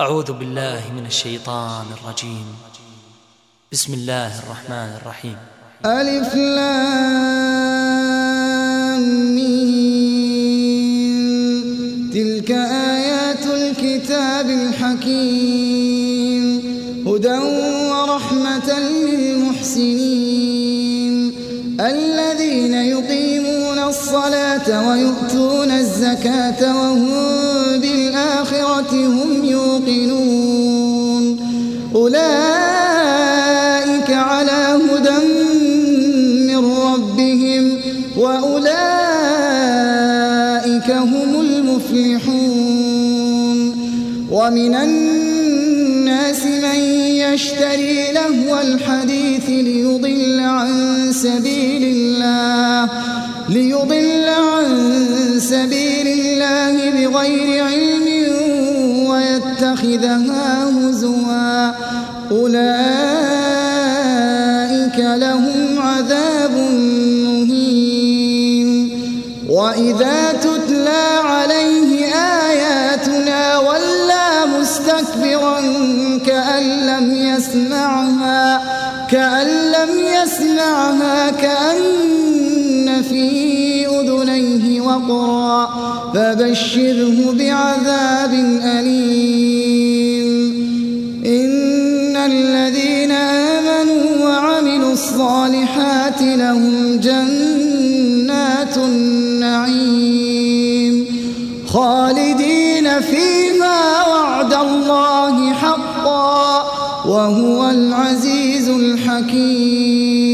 أعوذ بالله من الشيطان الرجيم. بسم الله الرحمن الرحيم. ألف لام ميم. تلك آيات الكتاب الحكيم. هدى ورحمة للمحسنين. الذين الصلاة ويؤتون الزكاة وهم بالآخرة هم يوقنون. أولئك على هدى من ربهم وأولئك هم المفلحون. ومن الناس من يشتري لهو الحديث ليضل عن سبيل الله. ليضل عن سبيل الله بغير علم ويتخذها هزوا. أولئك لهم عذاب مهين. وإذا تتلى عليه آياتنا ولى مستكبرا كأن لم يسمعها كأن لم يسمعها كأن فبشره بعذاب أليم. إن الذين آمنوا وعملوا الصالحات لهم جنات النعيم. خالدين فيها وعد الله حقا وهو العزيز الحكيم.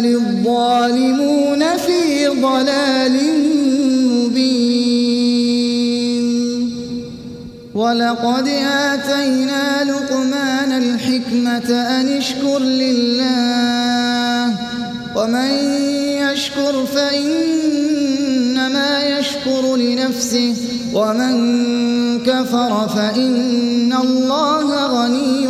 بل الظالمون في ضلال مبين. ولقد آتينا لقمان الحكمة أن اشكر لله ومن يشكر فإنما يشكر لنفسه ومن كفر فإن الله غني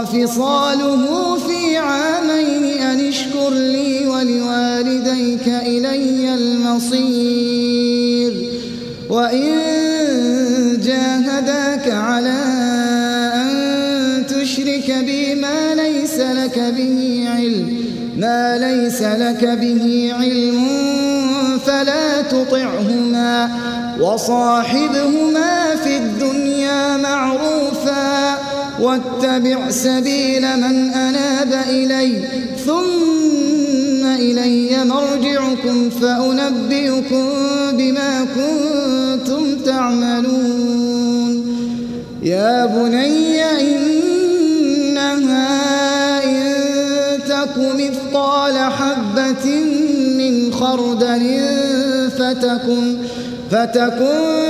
وفصاله في عامين أن اشكر لي ولوالديك إلي المصير. وإن جاهداك على أن تشرك بي ما ليس لك به علم ما ليس لك به علم فلا تطعهما وصاحبهما واتبع سبيل من أناب إلي ثم إلي مرجعكم فأنبئكم بما كنتم تعملون. يا بني إنها إن تك مثقال حبة من خردل فتكن فتكن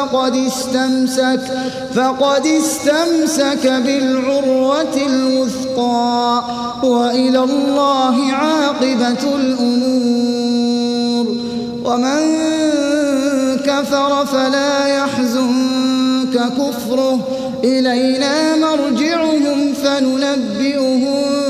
فقد استمسك فقد استمسك بالعروة الوثقى وإلى الله عاقبة الأمور. ومن كفر فلا يحزنك كفره. إلينا مرجعهم فننبئهم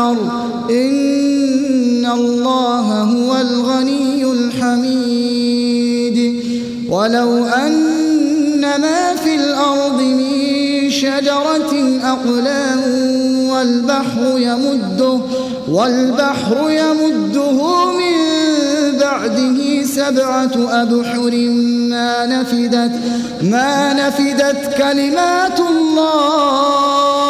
والأرض إن الله هو الغني الحميد. ولو أن ما في الأرض من شجرة أقلام والبحر يمده والبحر يمده من بعده سبعة أبحر ما نفدت ما نفدت كلمات الله.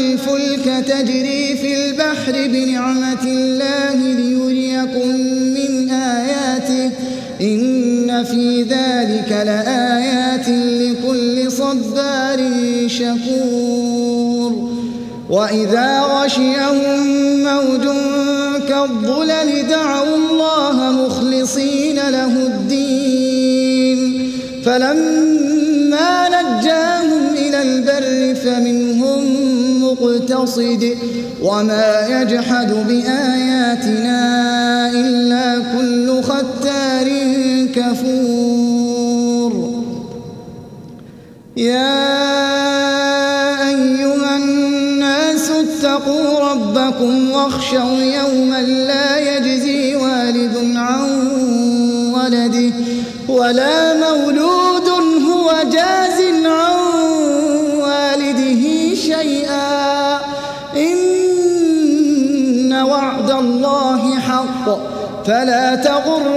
الفلك تجري في البحر بنعمة الله ليريكم من آياته. إن في ذلك لآيات لكل صبار شكور. وإذا غشيهم موج كالظلل دعوا الله مخلصين له الدين. فلما نجاهم إلى البر فمنهم مقتصد وما يجحد بآياتنا إلا كل ختار كفور. يا أيها الناس اتقوا ربكم واخشوا يوما لا يجزي والد عن ولده ولا مولود هو جاز عن فلا تغرنكم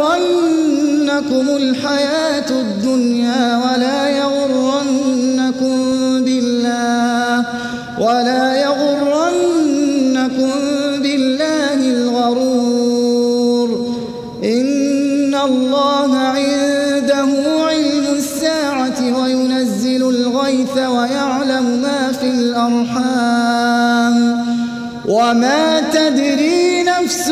الحياة الدنيا ولا يغرنكم بالله ولا يغرنكم بالله الغرور. إن الله عنده علم الساعة وينزل الغيث ويعلم ما في الأرحام. وما تدري نفس